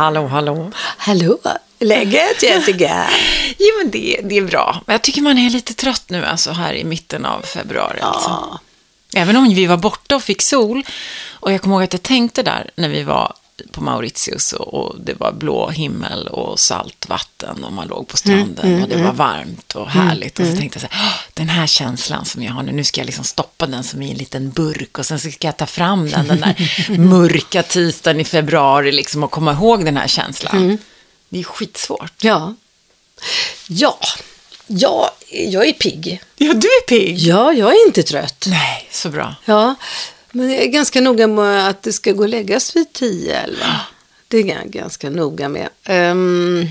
Hallå, hallå. Hallå, läget Jessica? Jo, men det, det är bra. Jag tycker man är lite trött nu, alltså här i mitten av februari. Alltså. Ja. Även om vi var borta och fick sol. Och jag kommer ihåg att jag tänkte där när vi var på Mauritius och, och det var blå himmel och salt vatten och man låg på stranden och det var varmt och härligt. och så tänkte jag så här, "Åh, den här känslan som jag har nu, nu ska jag liksom stoppa den som i en liten burk och sen ska jag ta fram den den där mörka tisdagen i februari liksom och komma ihåg den här känslan. Det är skitsvårt. Ja. Ja. Ja, jag är pigg. Ja, du är pigg. Ja, jag är inte trött. Nej, så bra. Ja, men jag är ganska noga med att det ska gå och läggas vid 10-11. Det är jag ganska noga med. Ehm,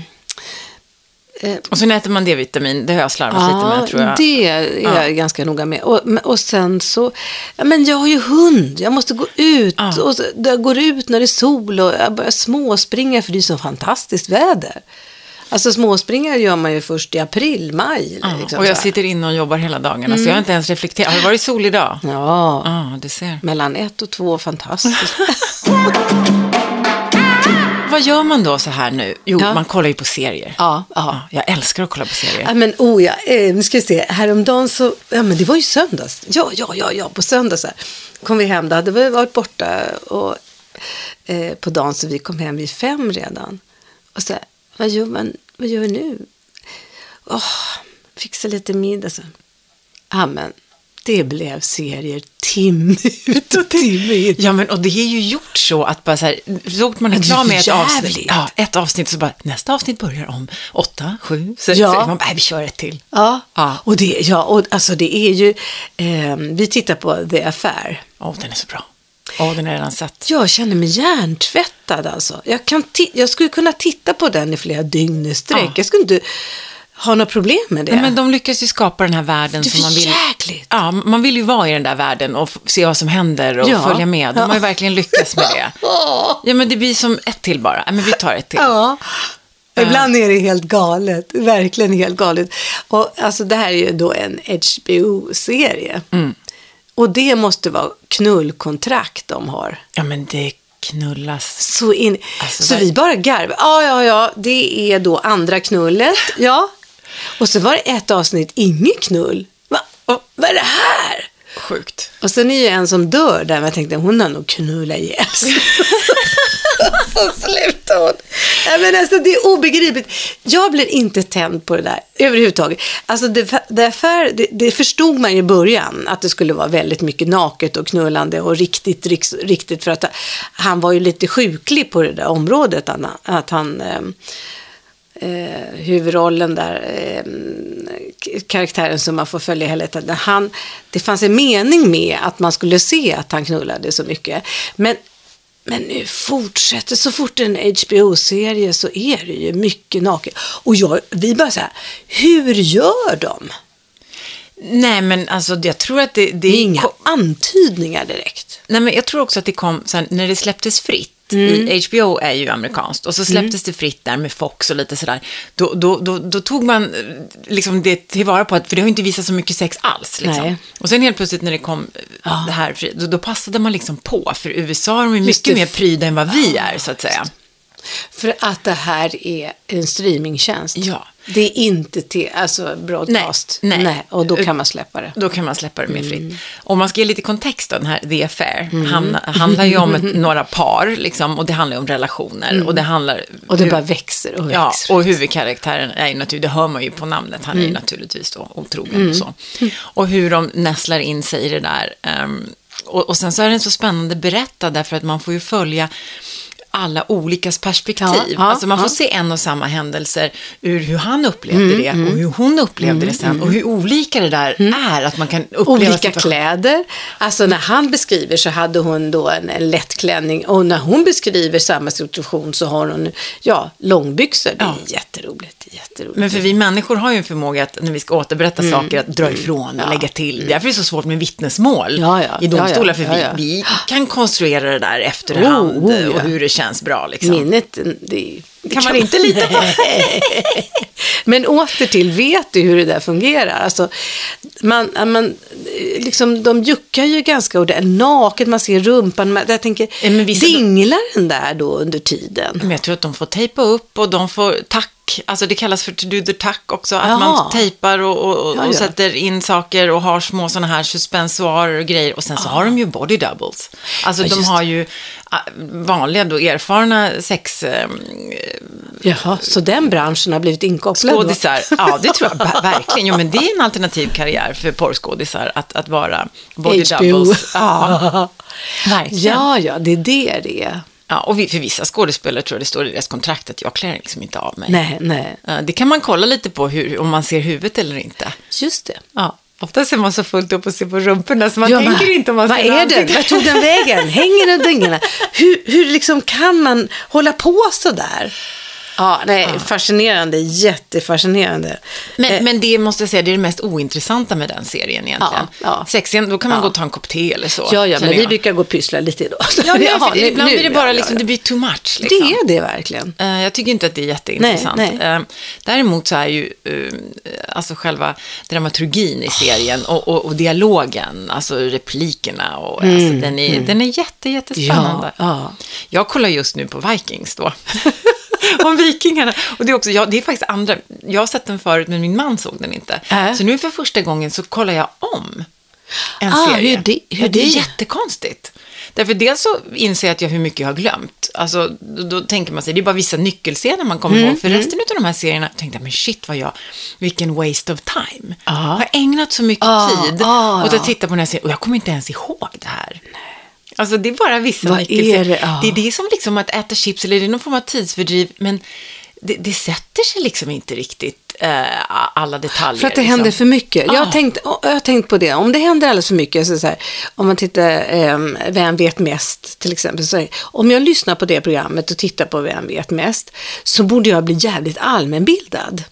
Och sen äter man D-vitamin, det har jag slarvat lite med tror jag. det är jag ganska noga med. Och, och sen så, ja, men jag har ju hund, jag måste gå ut. Ja. Och så, jag går ut när det är sol och jag börjar småspringa för det är så fantastiskt väder. Alltså småspringa gör man ju först i april, maj. Ja, liksom och jag så sitter inne och jobbar hela dagarna, så jag har inte ens reflekterat. Har det varit sol idag? Ja, Ja, du ser. mellan ett och två, fantastiskt. Vad gör man då så här nu? Jo, Ja. man kollar ju på serier. ja, ja. Ja, jag älskar att kolla på serier. Ja, men oh ja, eh, nu ska vi se. Häromdagen så, ja men det var ju söndags. Ja, ja, ja, ja, på söndags här. kom vi hem. Då hade vi varit borta och, eh, på dagen så vi kom hem vid fem redan. Och så här, vad gör man, vad gör vi nu? Åh, fixa lite middag så. Ja, men det blev serier timme ut och timme in. Ja, men och det är ju gjort så att bara så här, så man är klar med ett avsnitt, ja, ett avsnitt så bara, nästa avsnitt börjar om åtta, sju, sex, Ja. Man bara, vi kör ett till. Ja, Ja. och det, ja, och alltså det är ju, eh, vi tittar på The Affair. Åh, den är så bra. Åh, den har jag redan sett. Jag känner mig hjärntvättad alltså. Jag, kan jag skulle kunna titta på den i flera dygn i sträck. Ja. Jag skulle inte ha några problem med det. Nej, men de lyckas ju skapa den här världen är som man vill. jäkligt. Ja, man vill ju vara i den där världen och se vad som händer och Ja. följa med. De har ju Ja. verkligen lyckats med det. Ja. Ja, men det blir som ett till bara. Ja, men vi tar ett till. Ja. Ibland är det helt galet, verkligen helt galet. Och alltså det här är ju då en HBO-serie. Mm. Och det måste vara knullkontrakt de har. Ja, men det knullas. Så, in, Alltså, så där- vi bara garvar. Ja, ja, ja, det är då andra knullet. Ja. Och så var det ett avsnitt, inget knull. Va? Och, vad är det här? Sjukt. Och sen är ju en som dör där, men jag tänkte hon har nog knullat ihjäl. Så slutar hon. Ja, men alltså, det är obegripligt. Jag blir inte tänd på det där överhuvudtaget. Alltså, det, det, affär, det, det förstod man ju i början, att det skulle vara väldigt mycket naket och knullande och riktigt, riktigt för att han var ju lite sjuklig på det där området. Att han, att han ehm, eh, huvudrollen där, eh, karaktären som man får följa hela tiden. Han, det fanns en mening med att man skulle se att han knullade så mycket. Men, men nu fortsätter, så fort det är en HBO-serie så är det ju mycket naket. Och jag, vi bara så här, hur gör de? Nej, men alltså jag tror att det... det Det är inga antydningar direkt. Nej, men jag tror också att det kom sen när det släpptes fritt. Mm. I, HBO är ju amerikanskt och så släpptes det fritt där med Fox och lite sådär. Då, då, då, då tog man eh, liksom det tillvara på att, för det har ju inte visat så mycket sex alls. Liksom. Och sen helt plötsligt när det kom eh, det här, då, då passade man liksom på. För USA är de Just mycket det. mer pryda än vad vi är, så att säga. För att det här är en streamingtjänst. Ja. Det är inte till, alltså broadcast. Nej, nej. och då kan man släppa det. Då kan man släppa det mer fritt. Mm. Om man ska ge lite kontext då, den här The Affair, hamna, handlar ju om ett, några par, liksom, och det handlar ju om relationer. Och det handlar... Mm. Och det hur- bara växer och Ja, växer. och huvudkaraktären är ju naturligtvis, det hör man ju på namnet, han är Mm. ju naturligtvis då otrogen och så. Och hur de nästlar in sig i det där. ehm, och, och sen så är den så spännande berättad därför att man får ju följa alla olikas perspektiv. Ja, ja, alltså man får ja. se en och samma händelser ur hur han upplevde det och hur hon upplevde det sen. Och hur olika det där är, att man kan uppleva Olika kläder. Alltså när han beskriver så hade hon då en, lätt klänning och när hon beskriver samma situation så har hon ja, långbyxor. Det är jätteroligt. jätteroligt. Men för vi människor har ju en förmåga att när vi ska återberätta saker, att dra ifrån och lägga till. Därför är det så svårt med vittnesmål i domstolar, för vi, vi kan konstruera det där efterhand Oh, oh, och hur det känns känns bra liksom. Minnet, det, det Kan man inte lita på? Men åter till, vet du hur det där fungerar? Alltså, man, man, liksom, de juckar ju ganska ordentligt, naket, man ser rumpan. Man, jag tänker, Ja, men vissa- dinglar den där då under tiden? Men jag tror att de får tejpa upp och de får tack. Alltså det kallas för to do the tack också. Att Jaha. man tejpar och, och, Ja, ja. och sätter in saker och har små sådana här suspensoarer och grejer. Och sen så har de ju body doubles. Alltså Ja, de har ju ah, vanliga då erfarna sex... Eh, Jaha, så den branschen har blivit inkopplad? då? skådisar. Ja, det tror jag ver- verkligen. Jo, men det är en alternativ karriär för porrskådisar att, att vara body HBO. doubles. Ja, verkligen. Ja, ja, det är det det är. Ja, och för vissa skådespelare tror jag det står i deras kontrakt att jag klär liksom inte av mig. Nej, nej, Det kan man kolla lite på hur, om man ser huvudet eller inte. just det. Ja. Ofta ser man så fullt upp och ser på rumporna så man Ja, tänker men inte om man Vad ser är den? ansiktet. Vart tog den vägen? Hänger den dingarna? Hur, hur liksom kan man hålla på så där? Ja, nej, fascinerande, jättefascinerande. Men, Eh, men det måste jag säga, det är det mest ointressanta med den serien egentligen. Ja, ja. Sexen, då kan man Ja. gå och ta en kopp te eller så. ja, ja, men vi brukar gå och pyssla lite då. Ja, Jaha, för nu- ibland nu- blir det bara ja, liksom, ja, det blir too much. Det Liksom. är det verkligen. Eh, Jag tycker inte att det är jätteintressant. Nej, nej. Eh, Däremot så är ju eh, alltså själva dramaturgin i serien och, och, och dialogen, alltså replikerna, och, alltså, den, är, den är jätte, jättespännande. Mm, Ja, ja. Jag kollar just nu på Vikings då. Om vikingarna. Och det är, också, ja, det är faktiskt andra, jag har sett den förut men min man såg den inte. Äh. Så nu för första gången så kollar jag om en Ah, serie. hur det- hur ja, det är det? jättekonstigt. Därför dels så inser jag att jag hur mycket jag har glömt. Alltså, då, då tänker man sig, det är bara vissa nyckelscener man kommer Mm, ihåg. För resten av de här serierna tänkte jag, men shit vad jag, vilken waste of time. Ja. Jag har ägnat så mycket Ah, tid ah, åt att titta på den här serien och jag kommer inte ens ihåg det här. Alltså det är bara vissa Vad är det? Ja. det är det som liksom att äta chips, eller det är någon form av tidsfördriv, men det, det sätter sig liksom inte riktigt eh, alla detaljer. För att det liksom. händer för mycket. Jag, har tänkt, jag har tänkt på det. Om det händer alldeles för mycket, så så här, om man tittar ehm, Vem vet mest till exempel. Så, om jag lyssnar på det programmet och tittar på Vem vet mest, så borde jag bli jävligt allmänbildad.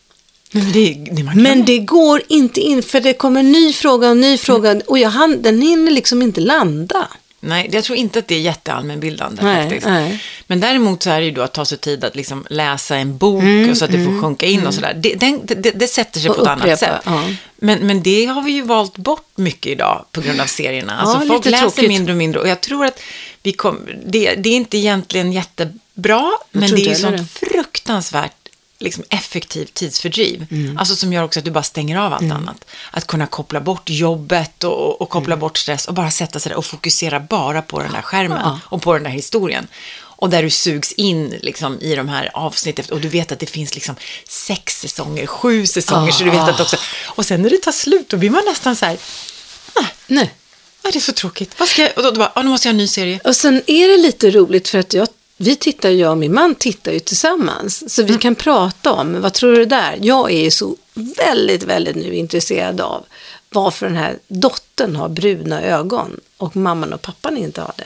Men det, det Men det går inte in, för det kommer en ny fråga och ny fråga Mm. och jag, den hinner liksom inte landa. Nej, jag tror inte att det är jätteallmänbildande Nej, faktiskt. nej. Men däremot så är det ju då att ta sig tid att liksom läsa en bok och så att det får sjunka in och sådär. Det, den, det, det sätter sig Och på ett annat upprepa, sätt. ja. Men, men det har vi ju valt bort mycket idag på grund av serierna. Alltså Ja, folk läser tråkigt. mindre och mindre och jag tror att vi kom, det, det är inte egentligen jättebra, men det är ju sånt fruktansvärt liksom effektivt tidsfördriv. Mm. Alltså som gör också att du bara stänger av allt annat. Att kunna koppla bort jobbet och, och koppla Mm. bort stress och bara sätta sig där och fokusera bara på den där skärmen Ja. och på den där historien. Och där du sugs in liksom, i de här avsnitten och du vet att det finns liksom sex säsonger, sju säsonger, så du vet att också... Och sen när det tar slut, då blir man nästan så här, Nej. "Ah, det är så tråkigt. Vad ska jag? Och då, då bara, ah, nu måste jag ha en ny serie. Och sen är det lite roligt för att jag, vi tittar, jag och min man tittar ju tillsammans. Så vi Mm. kan prata om, vad tror du där? Jag är ju så väldigt, väldigt nu intresserad av varför den här dottern har bruna ögon och mamman och pappan inte har det.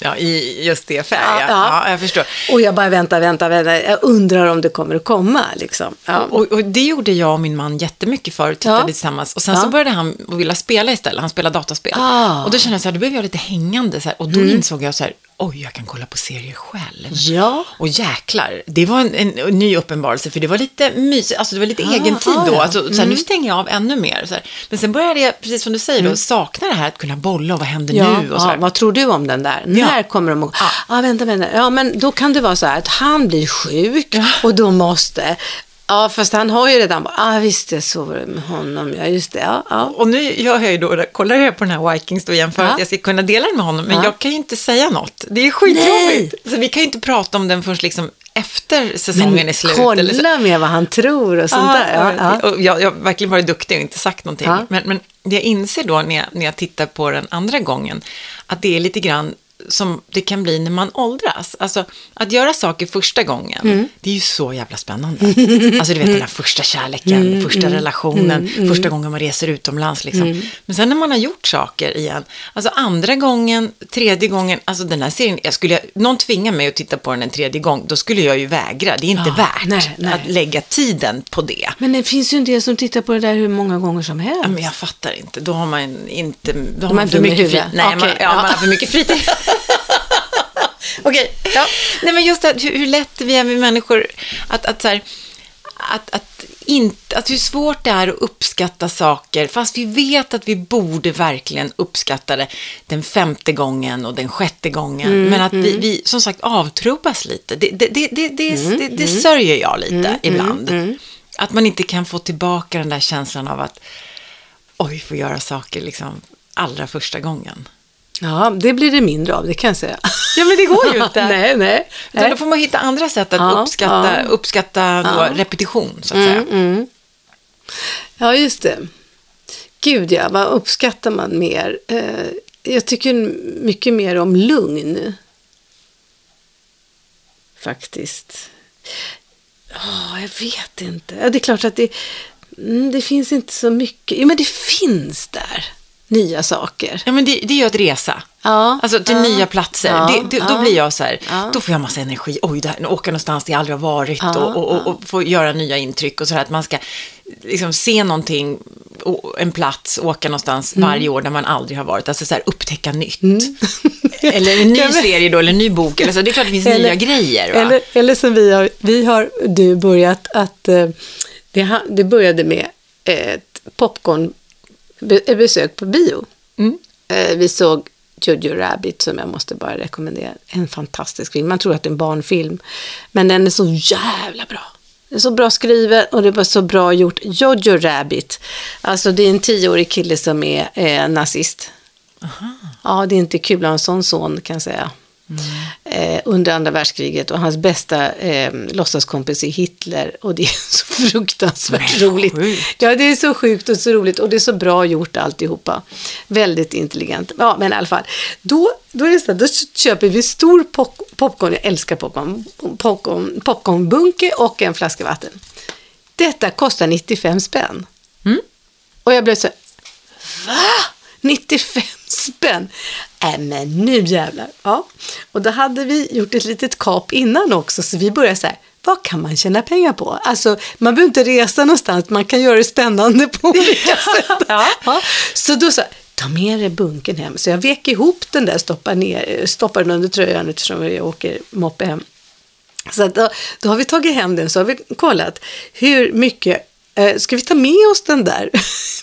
Ja, i just det färg, ja, Ja, ja. ja. jag förstår. Och jag bara väntar, väntar, väntar. Jag undrar om det kommer att komma liksom. Ja. Och, och det gjorde jag och min man jättemycket för, tittade Ja. tillsammans. Och sen så började han vilja spela istället, han spelar dataspel. Ah. Mm. Och då kände jag så här, då blev jag lite hängande så här, och då insåg jag så här, oj, jag kan kolla på serier själv. Ja. Och jäklar, det var en, en, en ny uppenbarelse, för det var lite mysigt, alltså det var lite Ah, egen tid ah, då. ja. Alltså, så här, Nu stänger jag av ännu mer. Så här. Men sen började jag, precis som du säger, då, sakna det här att kunna bolla och vad händer Mm. Ja, nu? Och ja, vad tror du om den där? Ja. När kommer de att... Ja. Ja. vänta, vänta. Ja, men då kan det vara så här att han blir sjuk och då måste... Ja, fast han har ju redan... Ja, ah, visst, var det med honom. Ja, just det. Ja, ja. Och nu gör jag ju då, kollar jag på den här Vikings då igen för Ja. att jag ska kunna dela den med honom, men Ja. jag kan ju inte säga något. Det är skitjobbigt. Så vi kan ju inte prata om den först liksom efter säsongen Men är slut. kolla eller så. med vad han tror och sånt där. Ja, ja. Och jag, jag har verkligen varit duktig och inte sagt någonting. Men, men jag inser då när jag, när jag tittar på den andra gången, att det är lite grann som det kan bli när man åldras. Alltså, att göra saker första gången, Mm. det är ju så jävla spännande. Alltså, du vet den här första kärleken, Mm, första relationen, första gången man reser utomlands. Liksom. Mm. Men sen när man har gjort saker igen, alltså andra gången, tredje gången, alltså den här serien, jag skulle, någon tvingar mig att titta på den en tredje gång, då skulle jag ju vägra. Det är inte Ja, värt nej, nej. att lägga tiden på det. Men det finns ju en del som tittar på det där hur många gånger som helst. Ja, men jag fattar inte. Då har man inte... Då har man man för mycket fri... huvudet. Nej, man, Okej, ja, ja. man har för mycket fritid. Okej, ja. Nej, men just det, hur, hur lätt vi är med människor att, att så här, att, att, inte, att hur svårt det är att uppskatta saker, fast vi vet att vi borde verkligen uppskatta det den femte gången och den sjätte gången. men att vi, vi, som sagt, avtrubbas lite. Det, det, det, det, det, det, det sörjer jag lite ibland. Att man inte kan få tillbaka den där känslan av att oj, få göra saker liksom allra första gången. Ja, det blir det mindre av, det kan jag säga. Ja, men det går ju inte. nej, nej. Utan då får man hitta andra sätt att Ja, uppskatta, ja. uppskatta då repetition, så att säga. Ja, just det. Gud ja, vad uppskattar man mer? Eh, jag tycker mycket mer om lugn. Faktiskt. Ja, jag vet inte. Ja, det är klart att det, mm, det finns inte så mycket. Jo, men det finns där. Nya saker. Ja, men det, det är ju att resa. Ja, Alltså till ja, nya platser. ja, det, det, då blir jag så här, då får jag massa energi. Oj, det här, åka någonstans där jag aldrig har varit och, och, och, och få göra nya intryck och så här att man ska liksom se någonting, en plats, åka någonstans Mm. varje år där man aldrig har varit. Alltså så här, upptäcka nytt. eller en ny serie då, eller en ny bok. Eller så. Det är klart det finns nya grejer. Va? Eller, eller som vi har, vi har du börjat att, eh, det, det började med ett popcorn, be- besök på bio. Mm. Eh, Vi såg Jojo Rabbit som jag måste bara rekommendera. En fantastisk film. Man tror att det är en barnfilm. Men den är så jävla bra. Det är så bra skriven och det var så bra gjort. Jojo Rabbit. Alltså det är en tioårig kille som är eh, nazist. Ja, det är inte kul att ha en sån son kan jag säga. Eh, under andra världskriget och hans bästa eh, låtsaskompis är Hitler och det är så fruktansvärt Men, roligt. sjukt. Ja, det är så sjukt och så roligt och det är så bra gjort alltihopa. Väldigt intelligent. Ja, men i alla fall. Då, då är det så då köper vi stor pop popcorn, jag älskar popcorn, popcorn, popcornbunke och en flaska vatten. Detta kostar 95 spänn. Mm. Och jag blev så här, va? 95 spänn? Äh, men nu jävlar. Ja. Och då hade vi gjort ett litet kap innan också, så vi började så här, vad kan man tjäna pengar på? Alltså, man behöver inte resa någonstans, man kan göra det spännande på olika sätt. Ja. Så då sa ta med dig bunken hem. Så jag vek ihop den där, stoppade, ner, stoppade den under tröjan eftersom jag åker moppe hem. Så då, då har vi tagit hem den, så har vi kollat hur mycket eh, Ska vi ta med oss den där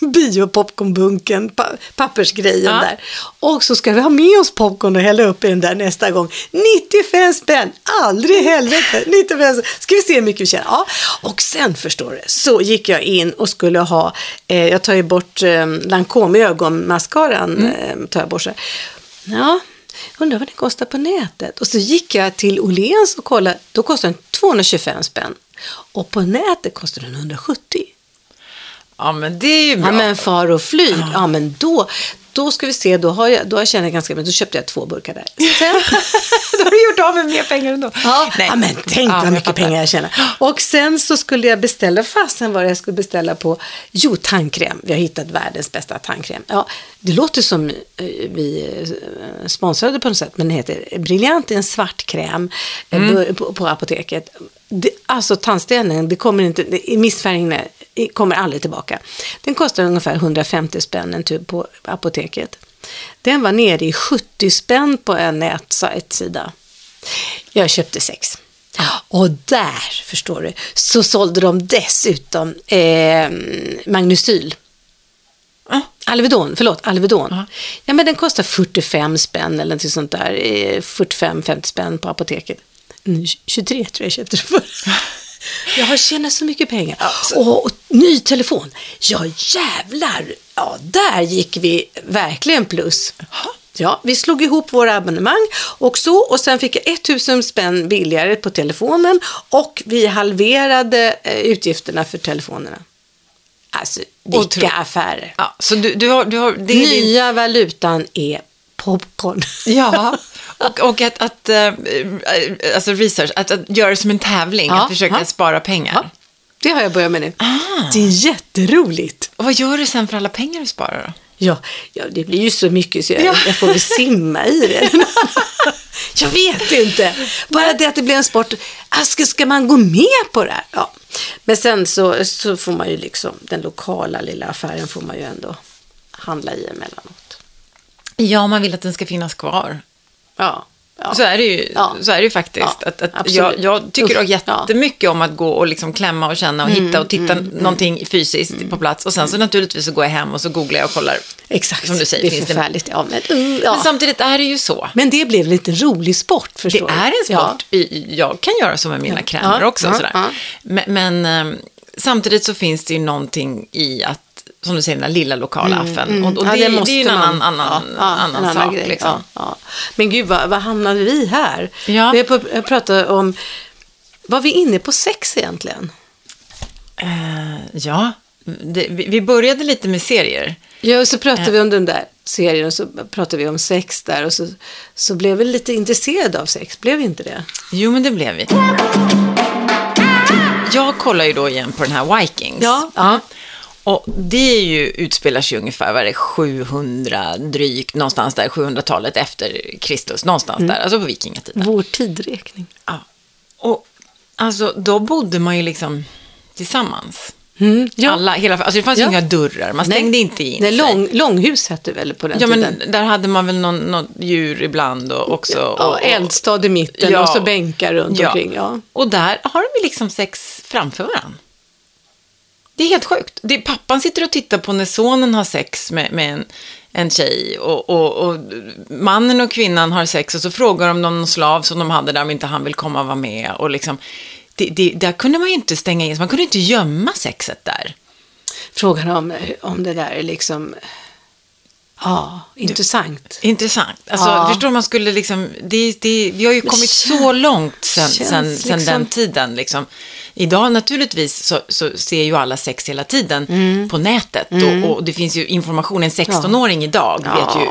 biopopcornbunken, pa pappersgrejen Ja. där? Och så ska vi ha med oss popcorn och hälla upp i den där nästa gång. 95 spänn! Aldrig i helvete! 95 spänn. Ska vi se hur mycket vi tjänar? Ja. Och sen förstår du, så gick jag in och skulle ha, eh, jag tar ju bort eh, Lancome ögonmascaran, eh, tar jag bort så. Ja, undrar vad det kostar på nätet. Och så gick jag till Åhléns och kollade, då kostar den 225 spänn. Och på nätet kostar den 170. Ja, men det är ju bra. Ja men far och flyg, ja men då, då ska vi se, då har jag, då har jag tjänat ganska mycket, då köpte jag två burkar där. Sen, Då har du gjort av med mer pengar ändå. Ja, Nej. ja, men tänk Ja, vad mycket fattar. pengar jag tjänar. Och sen så skulle jag beställa, fasen vad jag skulle beställa på, jo tandkräm. Vi har hittat världens bästa tandkräm. Ja, det låter som eh, vi eh, sponsrade på något sätt, men den heter är en svart kräm eh, Mm. på, på apoteket. Det, alltså tandstenen, det kommer inte, det, missfärgningen är- kommer aldrig tillbaka. Den kostar ungefär 150 spänn en tub på apoteket. Den var nere i 70 spänn på en nätsida. Jag köpte sex. Och där, förstår du, så sålde de dessutom eh, Magnesyl. Ja. Alvedon, förlåt, Alvedon. Ja. Ja, men den kostar 45 spänn eller något sånt där. eh, 45-50 spänn på apoteket. Mm, 23 tror jag köpte det för. Jag har tjänat så mycket pengar. Och, och ny telefon. Ja, jävlar. Ja, där gick vi verkligen plus. Ja, vi slog ihop våra abonnemang och så och sen fick jag 1000 spänn billigare på telefonen och vi halverade eh, utgifterna för telefonerna. Alltså, vilka Otro- affärer. Ja, så du, du har... Du har är din, Nya valutan är popcorn. ja, och, och att, att äh, alltså research, att, att göra det som en tävling, Ja, att försöka ja. spara pengar. Ja. Det har jag börjat med nu. Ah. Det är jätteroligt. Och vad gör du sen för alla pengar du sparar då? Ja, ja, det blir ju så mycket så jag, Ja. jag får väl simma i det. jag vet inte. Bara det att det blir en sport. Ah, Ska, ska man gå med på det här? Ja. Men sen så, så får man ju liksom, den lokala lilla affären får man ju ändå handla i emellanåt. Ja, man vill att den ska finnas kvar. Ja. Ja. Så är det ju, Ja. så är det ju faktiskt. Ja, att, att jag, jag tycker Usch, jättemycket om att gå och liksom klämma och känna och Mm, hitta och titta någonting fysiskt på plats. Och sen så naturligtvis så går jag hem och så googlar jag och kollar. Exakt, Som du säger, det är det- förfärligt. Ja, men, uh. Men samtidigt är det ju så. men det blev lite rolig sport, Det förstår du? är en sport. Jag kan göra så med mina krämer också. sådär. Men, men ehm, samtidigt så finns det ju någonting i att, som du säger, den där lilla lokala affen. Och, och Mm, Ja, det, det, är måste ju en annan, annan, ja, annan, en sak. grej. liksom. Ja. Men gud, vad, vad hamnade vi här? Ja. Vi pratat om, var vi inne på sex egentligen? Eh, ja, det, vi, vi började lite med serier. Ja, och så pratade vi om den där serien och så pratade vi om sex där och så, så blev vi lite intresserade av sex, blev vi inte det? Jo, men det blev vi. Jag kollar ju då igen på den här Vikings. Ja. ja. Och det är ju, utspelar sig ungefär, vad det, 700 drygt, någonstans där, 700-talet efter Kristus, någonstans Mm. där, alltså på vikingatiden. Vår tidräkning. Ja. Och alltså, då bodde man ju liksom tillsammans. Mm, ja. Alla, hela, alltså det fanns ju Ja. inga dörrar, man stängde inte in Nej, lång, långhus hette väl på den Ja, tiden? men där hade man väl någon, något djur ibland och också. Ja, och, och, eldstad i mitten och så bänkar runt omkring. Ja. Och där har de ju liksom sex framför varandra. Det är helt sjukt. Det, pappan sitter och tittar på när sonen har sex med, med en, en tjej och, och, och mannen och kvinnan har sex och så frågar de någon slav som de hade där om inte han vill komma och vara med. Och liksom, det, det, där kunde man ju inte stänga in, man kunde inte gömma sexet där. Frågan om, om det där är liksom... Ja, intressant. Intressant. Alltså, Ja. Förstår man skulle liksom, det, det, vi har ju kommit känns- så långt sen, sen, sen liksom- den tiden. Liksom. Idag naturligtvis så, så ser ju alla sex hela tiden Mm. på nätet. Och, och det finns ju information, en 16-åring idag Ja. vet ju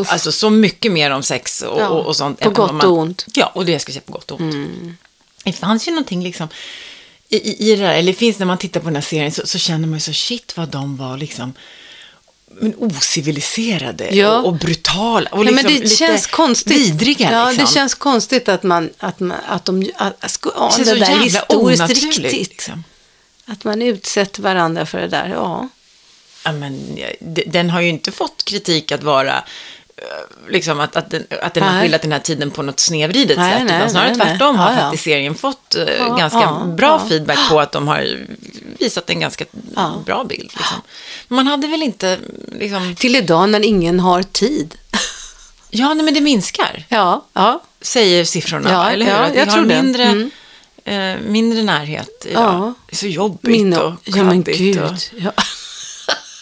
Uff. alltså, så mycket mer om sex och, Ja, och, och sånt. på gott och ont. Ja, och det jag ska säga på gott och ont. Mm. Det fanns ju någonting liksom i, i, i det där, eller finns när man tittar på den här serien så, så känner man ju så shit vad de var liksom men ociviliserade Ja. och, och brutala och Ja, liksom men det lite känns konstigt. vidriga. Ja, liksom. det känns konstigt att, man, att, man, att de... Att, ja, Det det så där historiskt riktigt. liksom. Att man utsätter varandra för det där. Ja. Ja, men, den har ju inte fått kritik att vara Liksom att, att den, att den har skildrat den här tiden på något snedvridet Nej, sätt. nej, utan snarare nej, tvärtom har Ja, faktiskt serien fått eh, Ja, ganska ja, bra feedback på att de har visat en ganska bra bild. Liksom. Man hade väl inte, liksom, Till idag när ingen har tid. ja nej, men det minskar. Ja, ja. säger siffrorna, eller hur? ja, jag tror mindre, Mm. eh, mindre närhet idag. Det är så jobbigt och ja, men kladdigt gud. Och...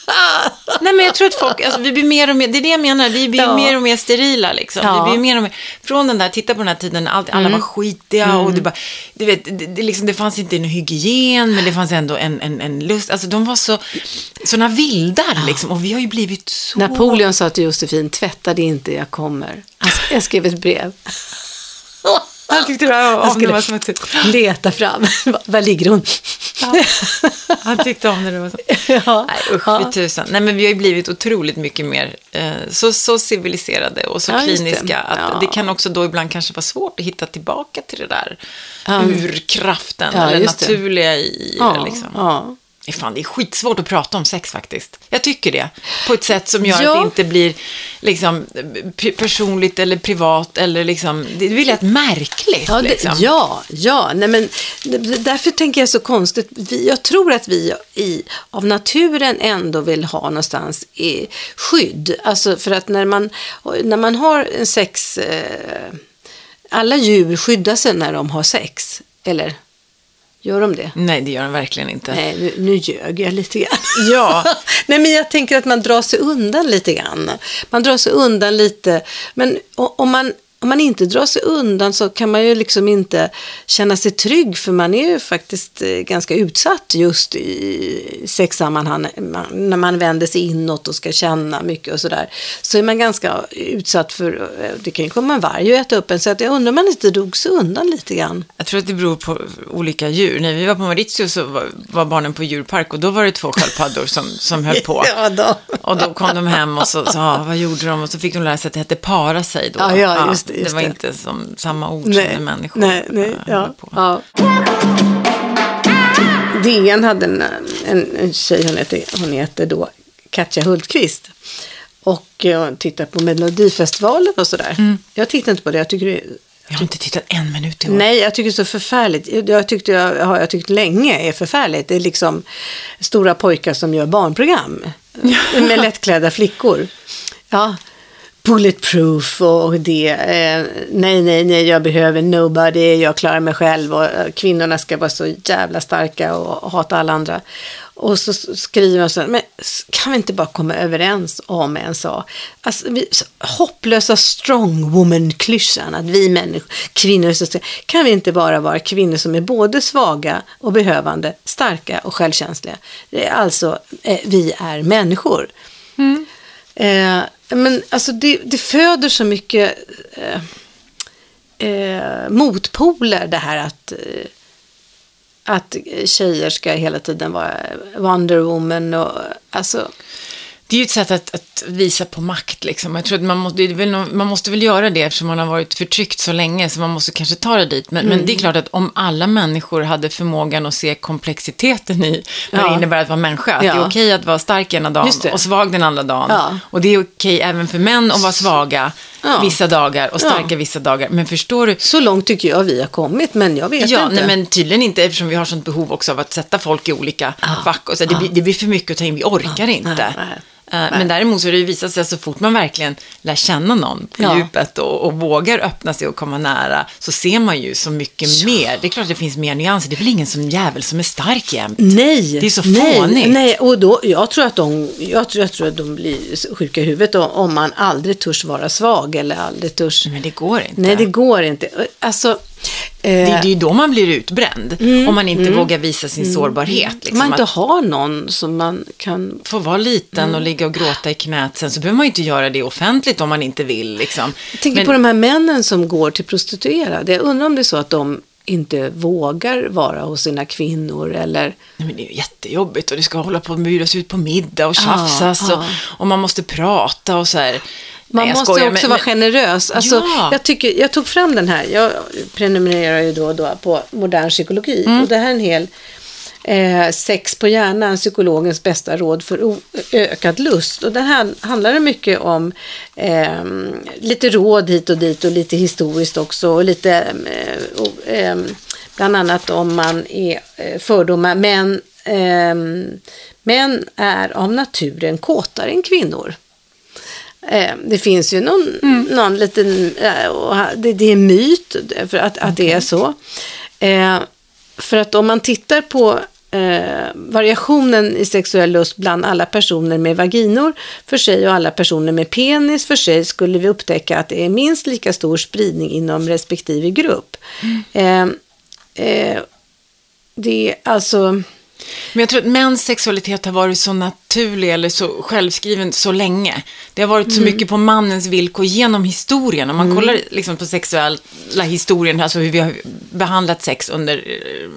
Ja. Nej, men jag tror att folk, alltså, vi blir mer och mer, det är det jag menar, vi blir Ja. mer och mer sterila liksom. Ja. Vi blir mer och mer, från den där, titta på den här tiden, allt, alla Mm. var skitiga och det bara, du vet, det, det, liksom, det fanns inte en hygien, men det fanns ändå en, en, en lust. Alltså de var så, såna vildar liksom, och vi har ju blivit så... Napoleon sa till Josefin, tvätta det inte, jag kommer. Sk- Jag skrev ett brev. Han tyckte det var, om det var som ett, leta fram. Var ligger hon? han tyckte om det, det var så. Ja. Nej, usch Ja. tusan. Nej, men vi har ju blivit otroligt mycket mer eh, så, så civiliserade och så Ja, just det. kliniska. Att. Det kan också då ibland kanske vara svårt att hitta tillbaka till det där urkraften eller just det. naturliga i Ja, det. Liksom. Eh, Fan, det är skitsvårt att prata om sex faktiskt. Jag tycker det. På ett sätt som gör Ja. att det inte blir liksom, personligt eller privat eller liksom, det blir lätt märkligt. Ja, det, liksom. ja, ja. Nej, men, därför tänker jag så konstigt. Vi, jag tror att vi i, av naturen ändå vill ha någonstans i skydd. Alltså för att när man, när man har en sex... Eh, alla djur skyddar sig när de har sex. Eller gör de det? Nej, det gör den verkligen inte. Nej, nu, nu ljög jag lite grann. Ja. Nej, men jag tänker att man drar sig undan lite grann. Man drar sig undan lite. Men om man, om man inte drar sig undan så kan man ju liksom inte känna sig trygg för man är ju faktiskt eh, ganska utsatt just i sexsammanhang man- när man vänder sig inåt och ska känna mycket och sådär. Så är man ganska utsatt för, eh, det kan ju komma en varg och äta upp en så att jag undrar om man inte drog sig undan lite grann. Jag tror att det beror på olika djur. När vi var på Mauritius så var, var barnen på djurpark och då var det två sköldpaddor som, som höll på. Ja, då. Och då kom de hem och så sa, ah, vad gjorde de? Och så fick de lära sig att det hette para sig då. Ja, ja, just det, just var det. inte som samma ord som när människor nej, nej, eh, ja, på. ja. DN hade en, en, en tjej, hon heter, hon heter då Katja Hultqvist. och eh, tittar på Melodifestivalen och sådär. Jag tittar inte på det, jag tycker det Jag har inte tittat en minut i år. Nej, jag tycker det är så förfärligt. Jag tyckte jag har jag tyckt länge är förfärligt. Det är liksom stora pojkar som gör barnprogram med lättklädda flickor. Ja, bulletproof och det. Eh, nej, nej, nej, jag behöver nobody, jag klarar mig själv och eh, kvinnorna ska vara så jävla starka och hata alla andra. Och så skriver man så här, men kan vi inte bara komma överens om en sak? Alltså, vi, hopplösa strong woman-klyschan, att vi människor, kvinnor så. Kan vi inte bara vara kvinnor som är både svaga och behövande, starka och självkänsliga? Det är alltså, eh, vi är människor. Eh, men alltså det, det föder så mycket eh, eh, motpoler det här att, eh, att tjejer ska hela tiden vara Wonder Woman och alltså det är ju ett sätt att, att visa på makt. Liksom. Jag tror att man måste, det väl man måste väl göra det eftersom man har varit förtryckt så länge. Så man måste kanske ta det dit. Men, Mm. men det är klart att om alla människor hade förmågan att se komplexiteten i vad Ja. det innebär att vara människa. Att det Ja. är okej att vara stark ena dagen det. och svag den andra dagen. Ja. Och det är okej även för män att vara svaga vissa dagar och starka vissa dagar. Men förstår du? så långt tycker jag vi har kommit, men jag vet Ja, inte. nej, men tydligen inte eftersom vi har sånt behov också av att sätta folk i olika fack. Och så, det, blir, det blir för mycket att ta in, vi orkar inte. Nej, nej. Eh, Men däremot så har det ju visat sig att så fort man verkligen lär känna någon på Ja. djupet och, och vågar öppna sig och komma nära så ser man ju så mycket mer. Det är klart att det finns mer nyanser. Det är väl ingen som jävel som är stark jämt. Nej, Det är så nej, fånigt. Nej, och då, jag, tror att de, jag, tror, jag tror att de blir sjuka i huvudet om- om man aldrig törs vara svag eller aldrig törs... Men det går inte. Nej, det går inte. Alltså, det, det eh, är ju då man blir utbränd. om man inte vågar visa sin sårbarhet. Liksom, om man inte att har någon som man kan... få vara liten och ligga och gråta i knät sen så behöver man ju inte göra det offentligt om man inte vill. Liksom. Jag tänker Men- på de här männen som går till prostituerade. Jag undrar om det är så att de inte vågar vara hos sina kvinnor eller... Nej, men det är ju jättejobbigt och det ska hålla på och bjudas ut på middag och tjafsas ja. Och, och man måste prata och så här. Man Nej, måste skojar, också men- vara men- generös. Alltså, Ja. jag, tycker, jag tog fram den här. Jag prenumererar ju då och då på modern psykologi. Mm. Och det här är en hel eh, Sex på hjärnan, psykologens bästa råd för ökad lust. Och den här handlar mycket om eh, lite råd hit och dit och lite historiskt också. Och lite, eh, och, eh, bland annat om man är eh, fördomar. Men eh, män är av naturen kåtare än kvinnor. Eh, det finns ju någon, någon liten, eh, det, det är myt för att, att det är så. Eh, för att om man tittar på eh, variationen i sexuell lust bland alla personer med vaginor för sig och alla personer med penis för sig skulle vi upptäcka att det är minst lika stor spridning inom respektive grupp. Eh, eh, det är alltså... Men jag tror att mäns sexualitet har varit så naturlig eller så självskriven så länge. Det har varit så Mm. mycket på mannens villkor genom historien. Om man kollar liksom på sexuella historien, alltså hur vi har behandlat sex under eh,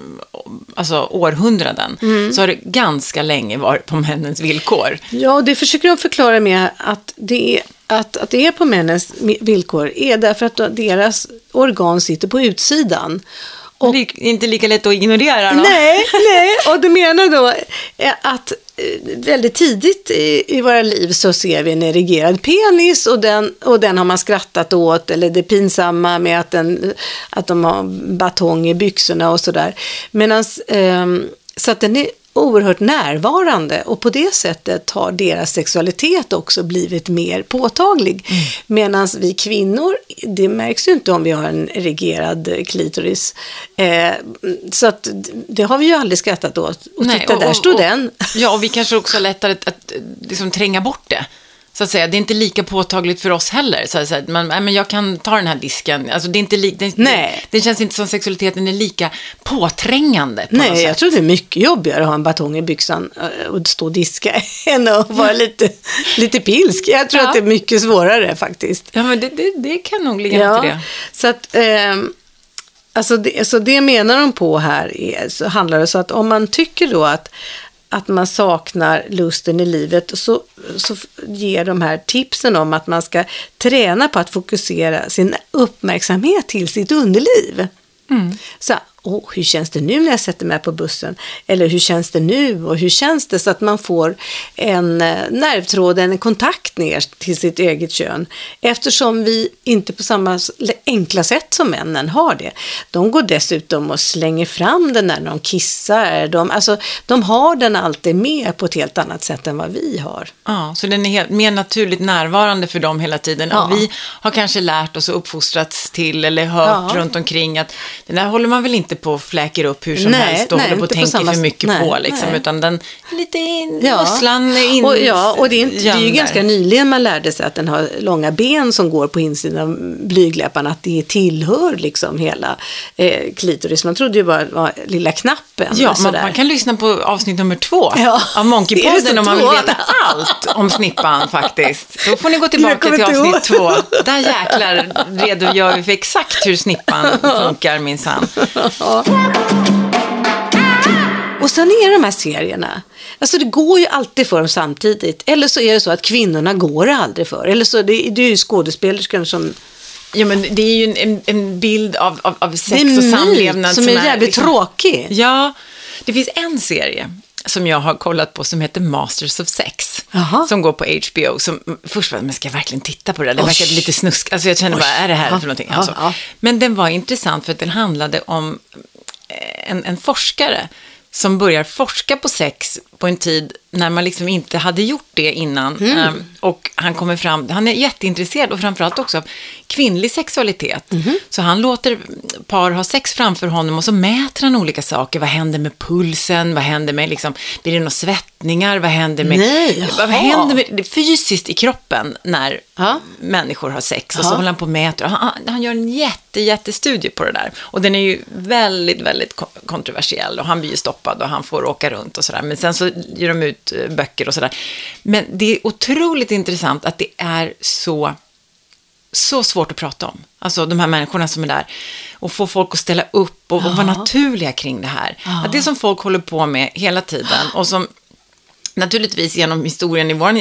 alltså århundraden, Mm. så har det ganska länge varit på männens villkor. Ja, och det försöker de förklara med att det är, att, att det är på männens villkor är därför att deras organ sitter på utsidan. Och, det är inte lika lätt att ignorera då. nej, nej, och du menar då eh, att eh, väldigt tidigt i, i våra liv så ser vi en erigerad penis och den, och den har man skrattat åt eller det pinsamma med att, den, att de har batong i byxorna och sådär. Medans, ehm, så att den är oerhört närvarande och på det sättet har deras sexualitet också blivit mer påtaglig. Mm. Medan vi kvinnor, det märks ju inte om vi har en erigerad klitoris. Eh, så att det har vi ju aldrig skrattat åt. Och Nej, titta, där stod och, den. Ja, och vi kanske också har lättare att, att liksom, tränga bort det. Så att säga, det är inte lika påtagligt för oss heller. Så att säga, man, men jag kan ta den här disken. Alltså, det, är inte li, det, Nej. det, det känns inte som sexualiteten är lika påträngande på något Nej, jag tror det är mycket jobbigare att ha en batong i byxan eh, och stå och diska än att vara lite, lite pilsk. Jag tror Ja. att det är mycket svårare faktiskt. Ja, men det, det, det kan nog ligga till det. Så att, ehm, alltså det, så det menar de på här, är, så handlar det så att om man tycker då att, att man saknar lusten i livet så, så ger de här tipsen om att man ska träna på att fokusera sin uppmärksamhet till sitt underliv. Så, åh, hur känns det nu när jag sätter mig på bussen? Eller hur känns det nu och hur känns det? Så att man får en eh, nervtråd, en kontakt ner till sitt eget kön. Eftersom vi inte på samma enkla sätt som männen har det. De går dessutom och slänger fram den när de kissar. De, alltså, de har den alltid med på ett helt annat sätt än vad vi har. Ja, så den är helt, mer naturligt närvarande för dem hela tiden. Ja. Och vi har kanske lärt oss och uppfostrats till eller hört Ja. runt omkring att den där håller man väl inte på och fläker upp hur som Nej, helst och nej, håller på och inte på tänker samma för mycket nej, på liksom, nej. utan den lite in, Ja. musslan in, och, ja, och det är, inte, det är ju ganska nyligen man lärde sig att den har långa ben som går på insidan av blygdläpparna, att det tillhör liksom hela eh, klitoris. Man trodde ju bara det var lilla knappen. Ja, man, man kan lyssna på avsnitt nummer två Ja. av Monkeypodden om man vill veta allt om snippan faktiskt. Då får ni gå tillbaka till inte avsnitt två. Där jäklar redogör vi för exakt hur snippan funkar minsann. Och sen är de här serierna, alltså det går ju alltid för dem samtidigt. Eller så är det så att kvinnorna går det aldrig för. Eller så det, det är ju skådespelerskan som Ja, men det är ju en, en, bild av, av, av sex är och samlevnad myt som är jävligt liksom- tråkig. Ja, det finns en serie som jag har kollat på som heter Masters of Sex. Jaha. Som går på HBO. Som, först var jag, men ska jag verkligen titta på det? Det verkade lite snusk. Alltså jag kände bara, är det här Ja, för någonting? ja, Alltså. ja. Men den var intressant för att den handlade om eh, en, en forskare som börjar forska på sex på en tid när man liksom inte hade gjort det innan. Mm. Ehm, och han kommer fram, han är jätteintresserad och framförallt också av kvinnlig sexualitet. Mhm. Så han låter par ha sex framför honom och så mäter han olika saker. Vad händer med pulsen? Vad händer med, liksom, blir det några svettningar? Vad händer med, Nej, vad händer med det fysiskt i kroppen när Ja. människor har sex? Och så Ja. håller han på och mäter. Han, han, gör en jätte, jättestudie på det där. Och den är ju väldigt, väldigt ko- kontroversiell. Och han blir ju stoppad och han får åka runt och sådär. Men sen så ger de ut eh, böcker och sådär. Men det är otroligt intressant att det är så så svårt att prata om. Alltså de här människorna som är där. Och få folk att ställa upp och, och vara naturliga kring det här. Att det som folk håller på med hela tiden och som naturligtvis genom historien i vår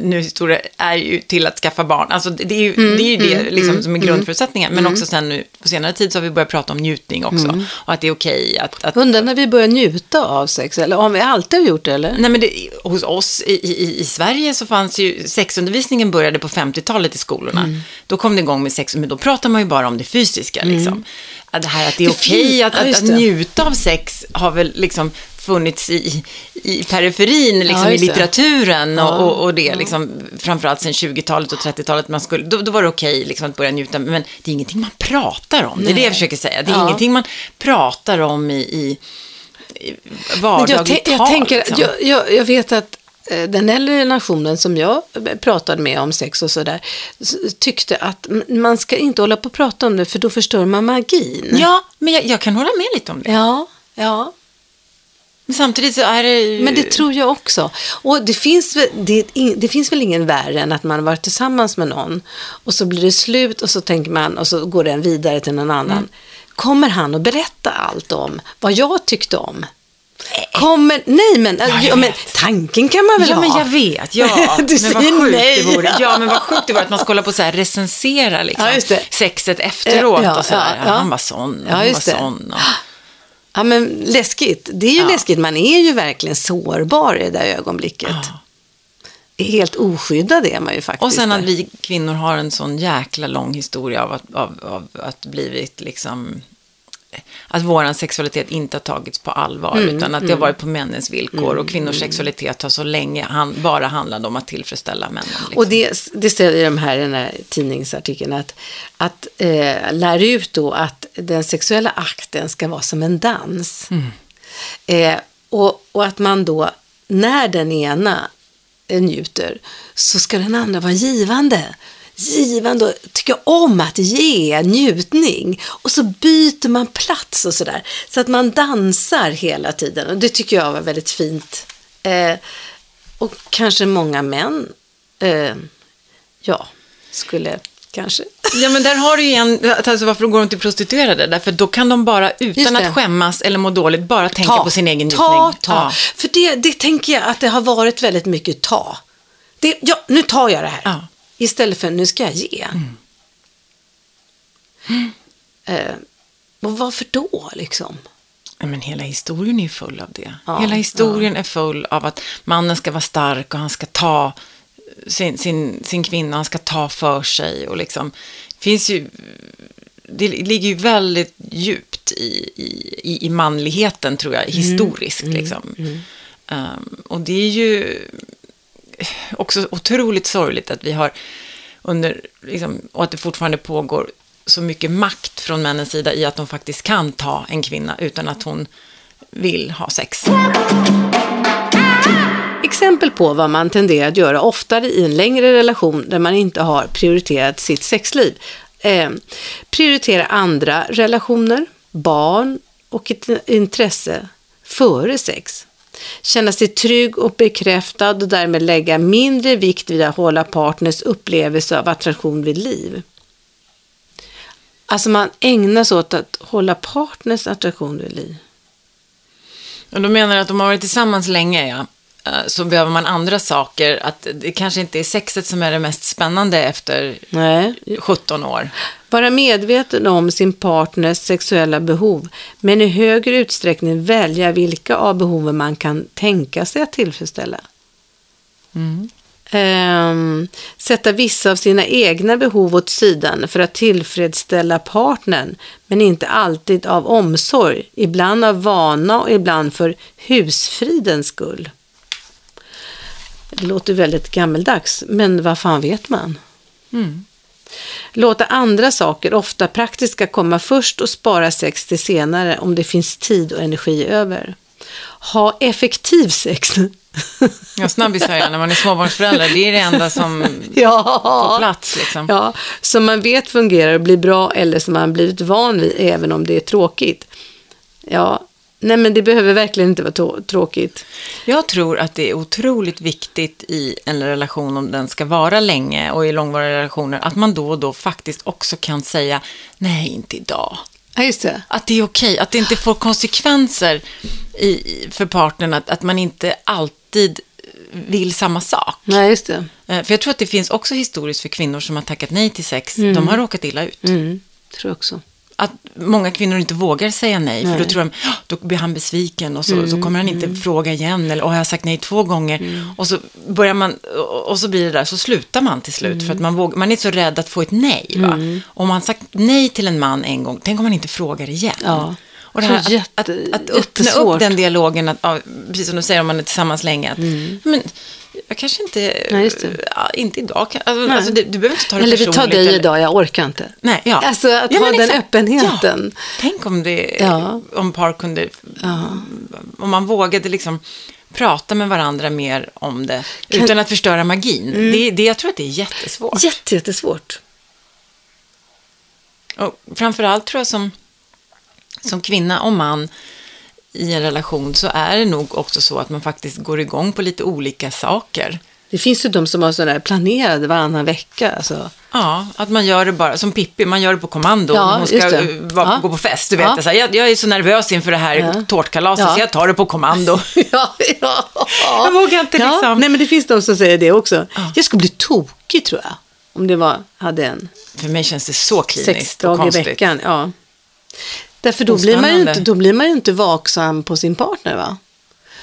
nu historia är ju till att skaffa barn. Alltså det är ju det, är ju det liksom, som är grundförutsättningen. Men också sen nu på senare tid så har vi börjat prata om njutning också. Och att det är okej att, att Undrar när vi börjar njuta av sex, eller om vi alltid har gjort det eller? Nej, men det, hos oss i, i, i Sverige så fanns ju sexundervisningen började på 50-talet i skolorna. Mm. Då kom det igång med sex, men då pratar man ju bara om det fysiska. Liksom. Att det här att det är okej fin- att, att, att njuta av sex har väl liksom funnits i, i periferin, liksom, Ja, i litteraturen och, och, och det, liksom, framförallt sen 20-talet och 30-talet, man skulle, då, då var det okej liksom, att börja njuta, men det är ingenting man pratar om, det är det jag försöker säga. Det är ingenting man pratar om i, i, vardagligt jag, tän- jag, tal. tänker, liksom. jag, jag, jag vet att eh, den äldre generationen som jag pratade med om sex och sådär tyckte att man ska inte hålla på och prata om det för då förstör man magin. Ja, men jag, jag kan hålla med lite om det. Ja, ja. Men samtidigt så är det ju... Men det tror jag också. Och det finns, det, det finns väl ingen värre än att man varit tillsammans med någon och så blir det slut och så tänker man och så går den vidare till någon annan. Mm. Kommer han att berätta allt om vad jag tyckte om? Kommer, nej men, ja, men tanken kan man väl Ja, ha? men jag vet. Ja, Du men vad sjukt nej. det vore. Ja, men vad sjukt det vore att man skulle hålla på så här recensera liksom, Ja, sexet efteråt Ja, och så ja, ja. Han var sån och Ja, hon var sån. Och... Ja, men läskigt. Det är ju Ja. läskigt. Man är ju verkligen sårbar i det där ögonblicket. Helt oskyddad är man ju faktiskt. Och sen att vi kvinnor har en sån jäkla lång historia av att, av, av att blivit liksom att vår sexualitet inte har tagits på allvar, Mm, utan att det har varit på männens villkor och kvinnors sexualitet har så länge han, bara handlat om att tillfredsställa männen. Liksom. Och det, det säger de här den här tidningsartikeln att, att eh, lära ut då att den sexuella akten ska vara som en dans. Eh, och, och att man då, när den ena njuter, så ska den andra vara givande. Givande och tycka om att ge njutning. Och så byter man plats och sådär. Så att man dansar hela tiden. Och det tycker jag var väldigt fint. Eh, och kanske många män, eh, ja, skulle kanske. Ja, men där har du ju en, alltså varför går de till prostituerade? Därför då kan de bara, utan att skämmas eller må dåligt, bara tänka på sin egen njutning. Ta, ta. Ja. För det, det tänker jag att det har varit väldigt mycket ta. Det, ja, nu tar jag det här. Ja. Mm. Istället för nu ska jag ge. Eh, Och varför då liksom? Ja, Men hela historien är full av det. Ja, hela historien är full av att mannen ska vara stark och han ska ta sin, sin, sin kvinna, han ska ta för sig och liksom, finns ju, det ligger ju väldigt djupt i, i, i- manligheten tror jag, historiskt liksom. Ehm, och det är ju också otroligt sorgligt att vi har under, liksom, och att det fortfarande pågår så mycket makt från männens sida i att de faktiskt kan ta en kvinna utan att hon vill ha sex. Exempel på vad man tenderar att göra oftare i en längre relation där man inte har prioriterat sitt sexliv. Eh, prioritera andra relationer, barn och ett intresse före sex. Känna sig trygg och bekräftad och därmed lägga mindre vikt vid att hålla partners upplevelse av attraktion vid liv. Alltså man ägnar sig åt att hålla partners attraktion vid liv. Och då menar du att de har varit tillsammans länge, ja, så behöver man andra saker. Att det kanske inte är sexet som är det mest spännande efter Nej, 17 år. Vara medveten om sin partners sexuella behov, men i högre utsträckning välja vilka av behoven man kan tänka sig att tillfredsställa. Ehm, sätta vissa av sina egna behov åt sidan för att tillfredsställa partnern, men inte alltid av omsorg, ibland av vana och ibland för husfridens skull. Det låter väldigt gammeldags, men vad fan vet man? Låta andra saker, ofta praktiska, komma först och spara sex till senare om det finns tid och energi över. Ha effektiv sex. Ja, snabbisar när man är småbarnsförälder, det är det enda som får ja. plats liksom. ja, som man vet fungerar och blir bra eller som man blivit van vid även om det är tråkigt. Ja, nej men det behöver verkligen inte vara tråkigt. Jag tror att det är otroligt viktigt i en relation, om den ska vara länge och i långvariga relationer, att man då och då faktiskt också kan säga nej, inte idag. Ja, just det. Att det är okej, att det inte får konsekvenser i, för partnern, att, att man inte alltid vill samma sak. Nej, just det. Eh, För jag tror att det finns också historiskt för kvinnor som har tackat nej till sex, de har råkat illa ut. Mm, tror jag också. Att många kvinnor inte vågar säga nej, för då tror de, "Ja, då blir han besviken och så, så kommer han inte fråga igen, eller "Åh, har jag sagt nej två gånger? Och så börjar man, och och så blir det där, så slutar man till slut, för att man, vågar, man är så rädd att få ett nej. Va? Om man sagt nej till en man en gång, tänk om man inte frågar igen. Ja. Och det här, Så jätte- att, att, att öppna upp den dialogen, att, ja, precis som du säger om man är tillsammans länge, att, men, jag kanske inte, Mm. Nej, det. ja, inte idag, kan- alltså, alltså, du, du behöver inte ta det Eller vi personligt. tar dig eller- idag, jag orkar inte. Nej, ja. Alltså att Ja, ha den exakt. öppenheten. Ja. Tänk om, det, om par kunde, om man vågade liksom prata med varandra mer om det, utan att förstöra magin. Mm. Det, det, jag tror att det är jättesvårt. Jätte, jättesvårt. Och framförallt tror jag som, som kvinna och man i en relation så är det nog också så att man faktiskt går igång på lite olika saker. Det finns ju de som har sådär planerade varannan vecka. Alltså. Ja, att man gör det bara, som Pippi, man gör det på kommando. Ja, Hon ska vara, Ja. gå på fest, du vet. Ja. Så här, jag, jag är så nervös inför det här Ja. tårtkalaset, Ja. så jag tar det på kommando. ja, ja. Jag vågar inte liksom. Nej, men det finns de som säger det också. Jag skulle bli tokig tror jag. Om det var, hade en För mig känns det så kliniskt och sexdag i veckan. Ja. Därför då blir, man ju inte, då blir man ju inte vaksam på sin partner va?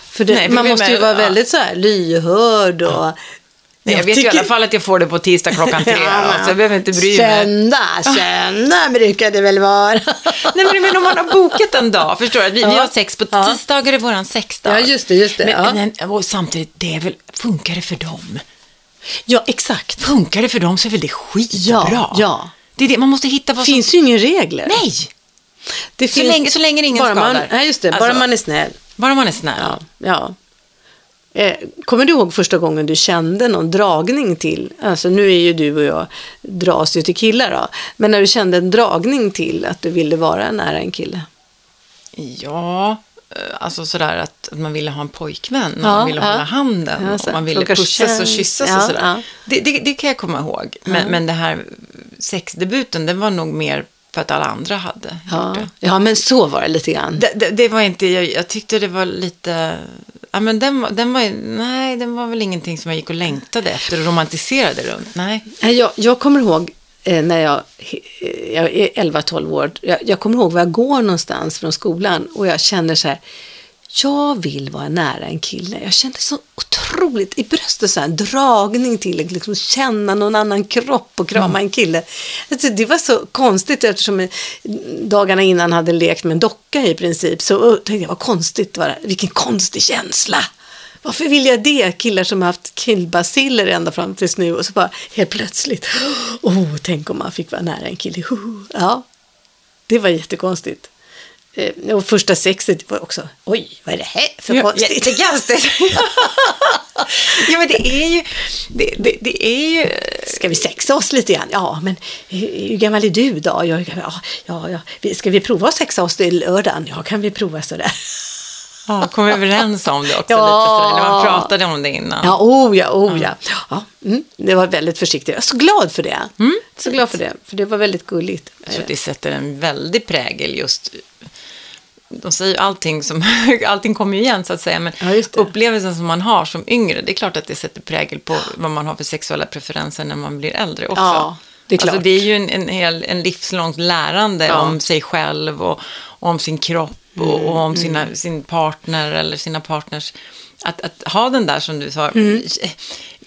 För, det, Nej, för man vi- måste ju men- vara ja. väldigt så här lyhörd och... Nej, jag, vet ju i alla fall att jag får det på tisdag klockan tre, så jag behöver inte bry mig. Söndag, söndag brukar det väl vara. Nej, men, men om man har bokat en dag, förstår du? Vi, vi Ja. har sex på Ja. tisdagar är våran sexdag. Ja, just det, just det. Men, ja. men, och samtidigt, det är väl, funkar det för dem? ja, exakt. Funkar det för dem så är väl det skitbra. Ja, ja. Det är det, man måste hitta vad finns som... ju inga regler. Nej! Det Så länge- så länge ingen bara man, skadar. Nej, just det. Bara Alltså- man är snäll. Bara man är snäll. Ja, ja. Eh, kommer du ihåg första gången du kände någon dragning till, alltså nu är ju du och jag, dras ju till killar då, men när du kände en dragning till att du ville vara nära en kille? Ja, eh, alltså sådär att, att man ville ha en pojkvän och Ja, man ville ja. hålla handen Ja, så och man ville pussas och kyssas Ja, och sådär. Det, det, det kan jag komma ihåg. Men, men det här sexdebuten, den var nog mer för att alla andra hade gjort Ja, det. ja men så var det lite grann. Det, det, det var inte, jag, jag tyckte det var lite, ja men den, den var, nej den var väl ingenting som jag gick och längtade efter och romantiserade runt, nej. Nej, Jag, jag kommer ihåg eh, när jag, eh, jag är 11-12 år. Jag, jag kommer ihåg var jag går någonstans från skolan och jag känner så här, jag vill vara nära en kille. Jag kände så otroligt i bröstet så här, en dragning till att liksom känna någon annan kropp och krama en kille. Alltså, det var så konstigt eftersom dagarna innan hade lekt med en docka i princip. Så tänkte jag, vad konstigt, var det? vilken konstig känsla. Varför vill jag det? Killar som har haft killbaciller ända fram tills nu och så bara helt plötsligt, oh, tänk om man fick vara nära en kille. Ja, det var jättekonstigt. Eh, Och första sexet var också, oj, vad är det här för konstigt? Jättekonstigt. ja, men det är ju... Det, det, det är ju... Ska vi sexa oss lite grann? Ja, men hur, gammal är du då? Jag, ja, ja, ja. Ska vi prova att sexa oss till lördagen? Ja, kan vi prova sådär? Ja, kom överens om det också Ja. lite sådär, när man pratade om det innan. Ja, oh ja, oh ja. ja mm, det var väldigt försiktigt. Jag är så glad för det. Så glad för det, för det var väldigt gulligt. Så det sätter en väldig prägel just... De säger ju allting som... Allting kommer ju igen så att säga, men Ja, upplevelsen som man har som yngre, det är klart att det sätter prägel på vad man har för sexuella preferenser när man blir äldre också. Ja, det är klart. Alltså, det är ju en, en, hel, en livslångt lärande Ja. om sig själv och, och om sin kropp och, och Mm, om sina, sin partner eller sina partners. Att, att ha den där som du sa, Mm.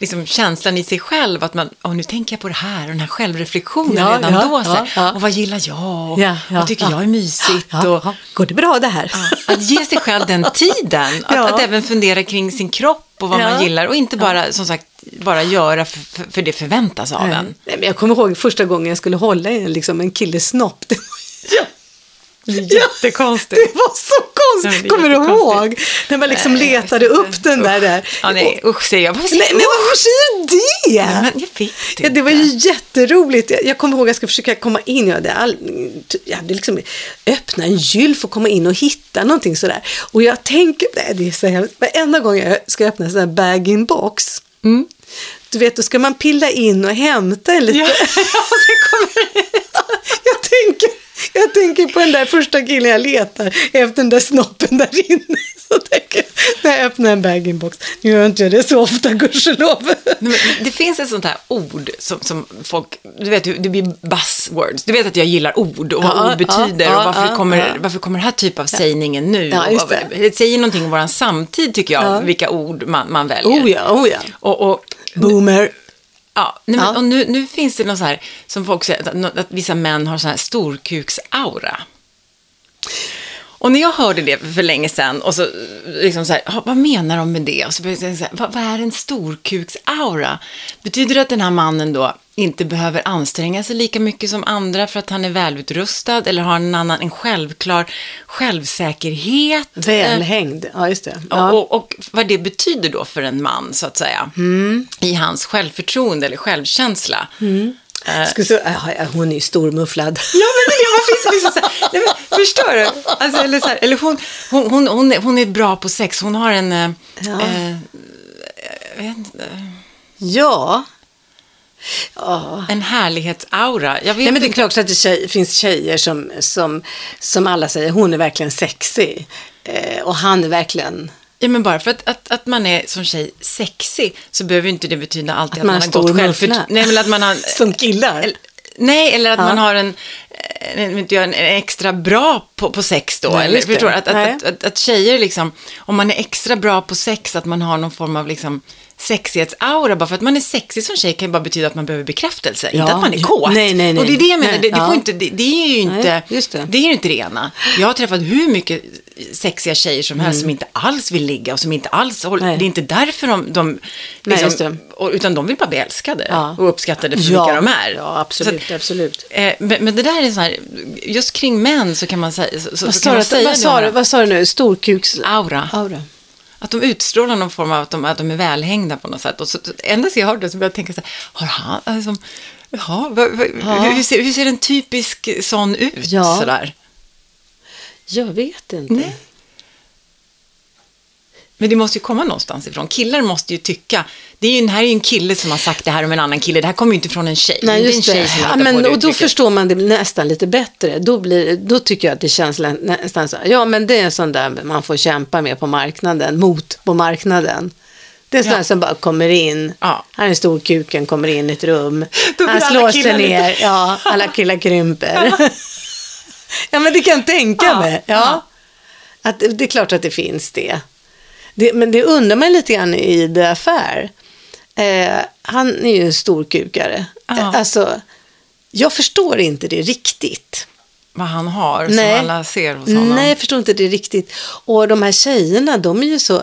Liksom känslan i sig själv, att man, åh nu tänker jag på det här, och den här självrefiktionen Ja, redan ja, då. Så här, ja. Och vad gillar jag? Och vad tycker ja. jag är mysigt? Och. Går det bra det här? Att ge sig själv den tiden, att, att även fundera kring sin kropp och vad man gillar och inte bara, som sagt, bara göra för, för, det förväntas av en. Nej, men jag kommer ihåg första gången jag skulle hålla i en, liksom, en killes snopp. Det ja, Jättekonstigt. det var så Ja, konstigt. är Kommer du ihåg? När man liksom Nej, letade upp den där. där. Ja, nej, usch säger jag. Varför Nej, men varför säger du det? Nej, men jag vet inte. Ja, det var ju jätteroligt. Jag, jag kommer ihåg att jag skulle försöka komma in. Jag hade, all, jag hade liksom öppna en gylf och komma in och hitta någonting sådär. Och jag tänker, nej det är så hemskt. Varenda gång jag ska öppna en sån här bag-in-box. Mm. Du vet, då ska man pilla in och hämta en lite. Ja, det kommer... jag, tänker, jag tänker på den där första killen jag letar efter den där snoppen där inne. Så tänker jag, när jag öppnar en bag-in-box. Nu gör inte jag det så ofta, gudskelov. Det finns ett sånt här ord som, som folk, du vet, det blir buzzwords. Du vet att jag gillar ord och vad Ja, ord betyder ja, och varför, ja, kommer, varför kommer den här typen av sägningen nu? Det. det säger någonting om vår samtid tycker jag, Ja. vilka ord man, man väljer. Oh ja, oh ja. Och, och, Boomer. Ja, men, Ja. och nu, nu finns det något så här, som folk säger, att, att vissa män har så här storkuksaura. Och när jag hörde det för länge sedan och så liksom så här, "Ha, vad menar de med det? Och så började jag tänka vad, vad är en storkuksaura? Betyder det att den här mannen då inte behöver anstränga sig lika mycket som andra för att han är välutrustad eller har en annan, en självklar självsäkerhet? Välhängd, ja just det. Och, Ja. och, och vad det betyder då för en man, så att säga, i hans självförtroende eller självkänsla. Eh, Ska så, ja, ja, hon är ju stormufflad. Ja, men det är liksom så här, nej, men, Förstår du? Alltså, eller så här, eller hon, hon, hon, hon, är, hon är bra på sex. Hon har en... eh, Ja. eh, jag vet inte, Ja. Ja. en härlighetsaura. Jag vet Nej, men det är klart att det tjej, finns tjejer som, som, som alla säger, hon är verkligen sexig. Eh, och han är verkligen... Ja, men bara för att, att, att man är som tjej sexig så behöver ju inte det betyda alltid Att att, man man, har gott självförtroende. Nej, men att man har... Som killar. Nej, eller att Ja. man har en, en, vet jag, en extra bra på, på sex då. Nej, eller, förstår att, att, att, att tjejer liksom, om man är extra bra på sex, att man har någon form av liksom sexighetsaura. Bara för att man är sexig som tjej kan ju bara betyda att man behöver bekräftelse, Ja. inte att man är kåt. Nej, nej, nej. Och det är det jag menar, Nej, det, det, ja. får inte, det, det är ju inte, Nej, just det. det är ju inte det ena. Jag har träffat hur mycket sexiga tjejer som helst som inte alls vill ligga och som inte alls håller, Mm. Nej. det är inte därför de, de Nej, liksom, och, utan de vill bara bli älskade Ja. och uppskattade för Ja. vilka de är. Ja, absolut, Så att, absolut. eh, men, men det där är så här, just kring män så kan man säga, så, så Vad kan sa, man säga vad, sa du, vad sa du nu? Storkuks... Aura. Aura. Att de utstrålar någon form av att de, att de är välhängda på något sätt. Och så, ända sedan jag hörde det så började jag tänka så här, har han, alltså, jaha, vad, vad, Ja. Hur, hur, ser, hur ser en typisk sån ut? Ja. Sådär? Jag vet inte. Nej. Men det måste ju komma någonstans ifrån. Killar måste ju tycka, det är ju, det här är ju en kille som har sagt det här om en annan kille, det här kommer ju inte från en tjej. Nej, det just en det. som Ja, men, det och då förstår man det nästan lite bättre. Då, blir, då tycker jag att det känns nästan så. Ja, men det är en sån där man får kämpa med på marknaden, mot på marknaden. Det är sådana Ja. som bara kommer in. Ja. Han är stor kuken, kommer in i ett rum. Han slår sig lite- ner. Ja, alla killar krymper. ja, men det kan jag tänka Ja. mig. Ja. Att, det det är klart att det finns det. Det men det undrar man lite grann i The Affair. Eh, han är ju en storkukare. Ja. Eh, alltså, jag förstår inte det riktigt. Vad han har Nej. som alla ser hos honom. Nej, jag förstår inte det riktigt. Och de här tjejerna, de är ju så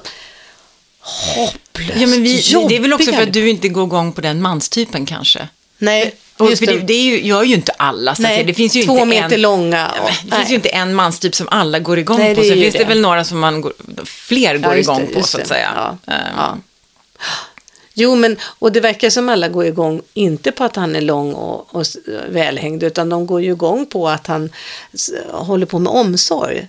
hopplöst Ja, men vi, det är väl också jobbiga. för att du inte går igång på den manstypen kanske. Nej, Och just för det, det är ju, gör ju inte alla. Så Nej, säga. det finns ju två inte meter en, långa. Och- Det nej. finns ju inte en manstyp som alla går igång Nej, på. det Så finns det. det. väl några som man går, fler går Ja, igång det, på så att det. säga. Ja, Ehm, ja. Jo, men och det verkar som alla går igång, inte på att han är lång och, och välhängd, utan de går ju igång på att han håller på med omsorg.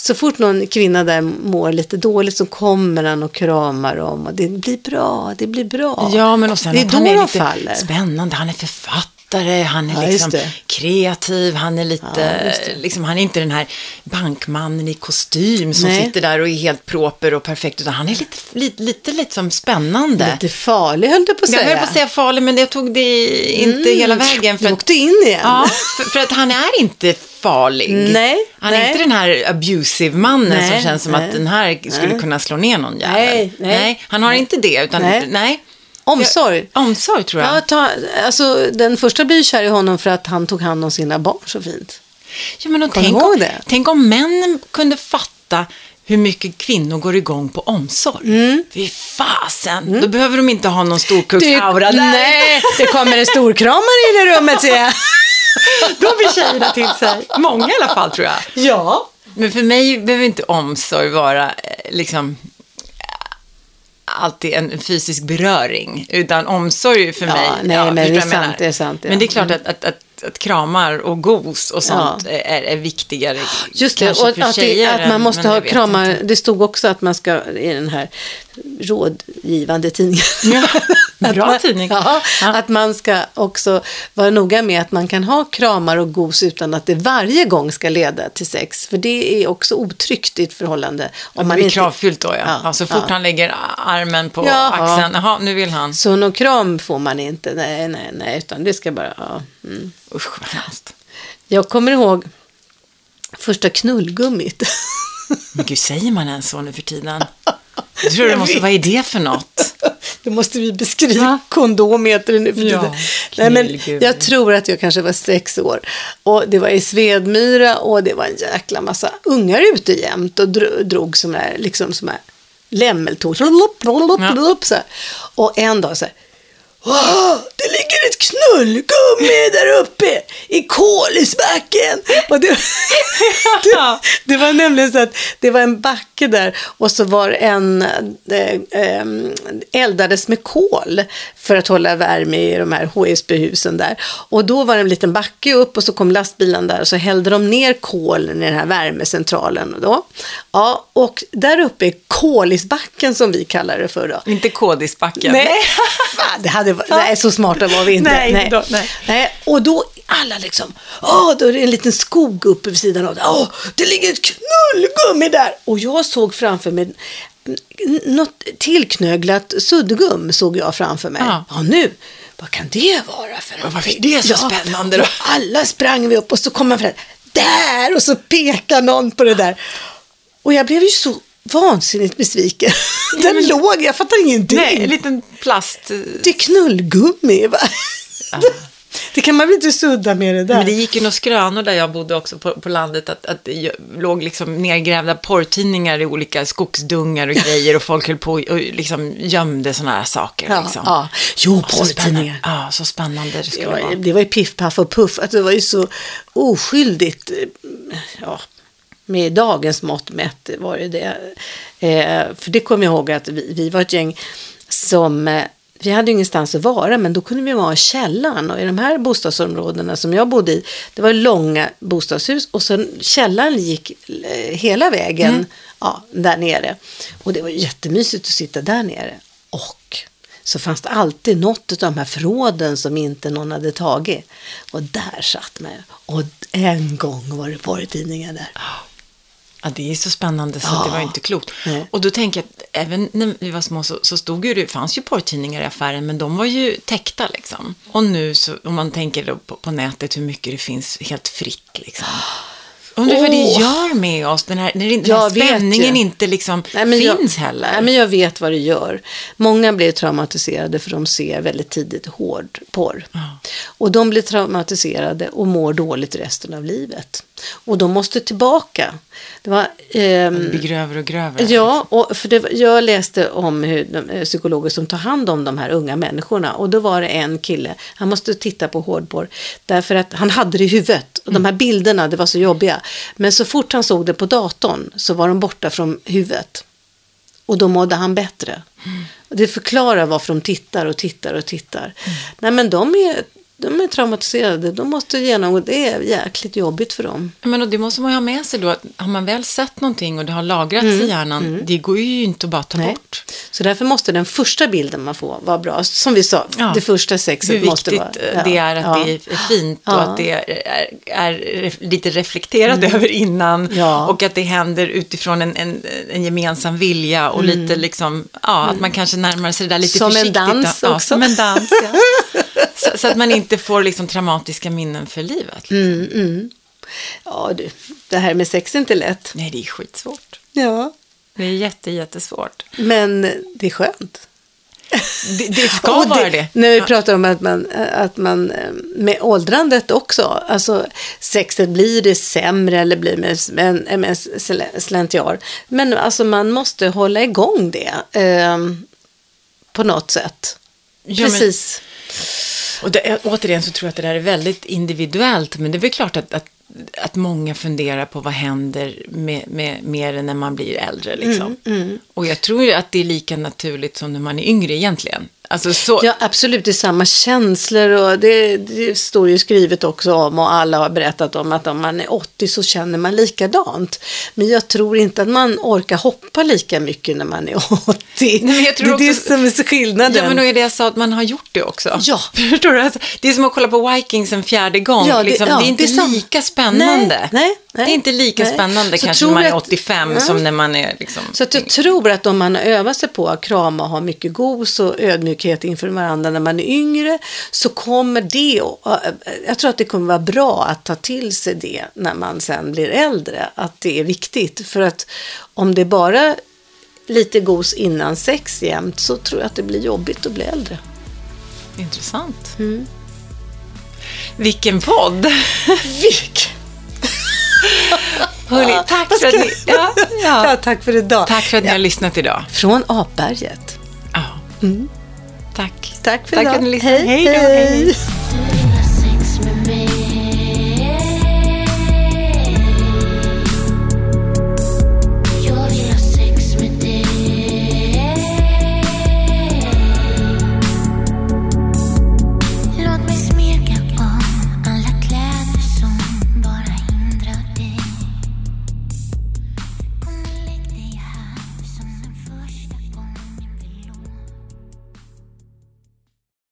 Så fort någon kvinna där mår lite dåligt så kommer han och kramar dem och det blir bra, det blir bra. Ja, men och sen det är att då han är lite faller. spännande. Han är författare, han är Ja, liksom kreativ, han är lite, Ja, liksom, han är inte den här bankmannen i kostym som Nej. sitter där och är helt proper och perfekt, utan han är lite, lite, lite liksom spännande. Lite farlig höll du på att jag säga. höll på att säga farlig, men jag tog det inte hela vägen. För Du åkte in igen. ja, för, för att han är inte farlig. Nej, han är nej. inte den här abusive mannen Nej, som känns som att den här skulle kunna slå ner någon jävel. Nej, nej. han har inte det, utan Nej. Omsorg. Omsorg tror jag. Ja, ta, alltså, den första blir kär i honom för att han tog hand om sina barn så fint. Ja, men tänk, om, det. tänk om män kunde fatta hur mycket kvinnor går igång på omsorg. Mm. Fy fasen, då behöver de inte ha någon storkuksaura där. nej, det kommer en storkramare in i rummet ser jag. Då blir tjejerna till sig. Många i alla fall tror jag. Ja. Men för mig behöver inte omsorg vara eh, liksom alltid en fysisk beröring, utan omsorg för Ja, mig. nej, men det är sant, det är sant, ja. Men det är klart att, att, att, att kramar och gos och sånt Ja. är, är viktigare. Just det, och att, det, att man måste ha kramar. inte. Det stod också att man ska, i den här rådgivande tidningen. Ja, bra man, tidning. Ja, Ja. att man ska också vara noga med att man kan ha kramar och gos utan att det varje gång ska leda till sex. För det är också otryggt i ett förhållande. Om det blir kravfyllt då, ja. Ja, så fort ja. han lägger armen på axeln, jaha, nu vill han. Så någon kram får man inte. Nej, nej, nej, utan det ska bara... Ja. Mm. Usch, vad hemskt. Jag kommer ihåg första knullgummit. Men gud, säger man ens så nu för tiden? Jag tror det måste, vad är det för något? Då måste vi beskriva Va? kondom heter det nu för Ja, tiden. Nej, men jag tror att jag kanske var sex år. Och det var i Svedmyra och det var en jäkla massa ungar ute jämt och dro- drog som här, liksom som lämmeltåg. Här. Och en dag så här. Åh, det ligger ett knullgummi där uppe i Kolisbacken. Och det, det, det var nämligen så att det var en backe där och så var en eh, eldades med kol för att hålla värme i de här HSB-husen där. Och då var det en liten backe upp och så kom lastbilen där och så hällde de ner kolen i den här värmecentralen. Då. Ja, och där uppe är Kolisbacken som vi kallar det för då. Inte kodisbacken. Nej, Fan, det hade, varit- nej, så smarta var vi inte. Nej, då- nej. Nej, Och då alla liksom, åh, då är det en liten skog uppe vid sidan av det. Åh, det ligger ett knullgummi där. Och jag såg framför mig något tillknöglat suddgum såg jag framför mig. Ja. Ja, nu, vad kan det vara för varför någonting? är det så spännande då? alla sprang vi upp och så kom man fram, där, och så pekar någon på det där. Och jag blev ju så vansinnigt besviken. Den låg, jag fattar ingenting. Nej, en liten plast... Det är knullgummi, va? Det kan man väl inte sudda med det där? Men det gick ju några skrönor där jag bodde också på, på landet, att, att det låg liksom nergrävda porrtidningar i olika skogsdungar och grejer och folk höll på och liksom gömde sådana här saker. ja, liksom. ja. Jo, porrtidningar. Ja, så spännande det skulle var, vara. det var ju piff, paff och puff. Att det var ju så oskyldigt. eh, Ja, med dagens mått mätt var det det. Eh, för det kommer jag ihåg att vi, vi var ett gäng som eh, vi hade ju ingenstans att vara, men då kunde vi vara i källaren. Och i de här bostadsområdena som jag bodde i, det var långa bostadshus och sen källaren gick eh, hela vägen ja, där nere. Och det var jättemysigt att sitta där nere. Och så fanns det alltid något av de här förråden som inte någon hade tagit. Och där satt man. Och en gång var det porrtidningar där. Ja, det är så spännande så Ja. det var inte klokt. Nej. Och då tänker jag att även när vi var små så, så stod ju det, fanns ju porrtidningar i affären, men de var ju täckta liksom. Och nu så, om man tänker på, på nätet hur mycket det finns helt fritt liksom. Undrar vad det gör med oss, den här, när den här Jag spänningen inte liksom Nej, finns jag, heller. Nej, men jag vet vad det gör. Många blir traumatiserade för de ser väldigt tidigt hård porr. Och de blir traumatiserade och mår dåligt resten av livet. Och de måste tillbaka. Det var, ehm, blir grövre och grövre. Ja, och för det, jag läste om hur de, eh, psykologer som tar hand om de här unga människorna. Och då var det en kille, han måste titta på hårdporr. Därför att han hade det i huvudet. Och de här bilderna, det var så jobbiga. Men så fort han såg det på datorn så var de borta från huvudet. Och då mådde han bättre. Och det förklarar varför de tittar och tittar och tittar. Nej men de är, de är traumatiserade, de måste genomgå, det är jäkligt jobbigt för dem. Men och det måste man ju ha med sig då, att har man väl sett någonting och det har lagrats i hjärnan, det går ju inte att bara ta Mm. Nej. bort. Så därför måste den första bilden man får vara bra. Som vi sa, Ja. det första sexet Hur måste viktigt vara... ja, det är att ja. det är fint och Ja. att det är, är, lite reflekterat över innan. Mm. Och att det händer utifrån en, en, en gemensam vilja och lite liksom, ja, att man kanske närmar sig det där lite Mm. Som en försiktigt. dans ja, också. Som en dans, ja. så, så att man inte får liksom traumatiska minnen för livet. Mm, mm. Ja du, det här med sex är inte lätt. Nej, det är skitsvårt. Ja. Det är jätte, jättesvårt. Men det är skönt. Det, det ska vara det. När vi pratar om att man, att man eh, med åldrandet också, alltså sexet blir det sämre eller blir med, med, med sl- slentrian. Men alltså man måste hålla igång det eh, på något sätt. Ja, men- Precis. Och det, återigen så tror jag att det där är väldigt individuellt, men det är väl klart att, att, att många funderar på vad händer med, med, med det när man blir äldre. Liksom. Mm, Och jag tror ju att det är lika naturligt som när man är yngre egentligen. Alltså så, Ja, absolut. Det är samma känslor och det, det står ju skrivet också om och alla har berättat om att om man är 80 så känner man likadant. Men jag tror inte att man orkar hoppa lika mycket när man är 80. Nej, men jag tror det är det också- som är skillnaden. Ja, men då är det jag sa att man har gjort det också. Ja. Förstår du? Alltså, det är som att kolla på Vikings en fjärde gång. Ja, det- liksom. det, ja, är inte det är lika spännande. Nej, nej, nej, det är inte lika nej. spännande Så kanske när man är jag att- 85 Nej. som när man är liksom... Så att jag tror att om man övat sig på att krama och ha mycket gos och ödmjukhet inför varandra när man är yngre så kommer det, jag tror att det kommer vara bra att ta till sig det när man sen blir äldre, att det är viktigt. För att om det är bara lite gos innan sex jämt så tror jag att det blir jobbigt att bli äldre. Intressant. Mm. Vilken podd! Vilk! Hörrni, tack Vad för att ni... Ja, Ja, ja. tack för idag. Tack för att ni har lyssnat idag. Från Apberget. Ja. Mm. Tack. Tack för Tack idag. för att ni lyssnade. Hej, Hej då, hej. hej.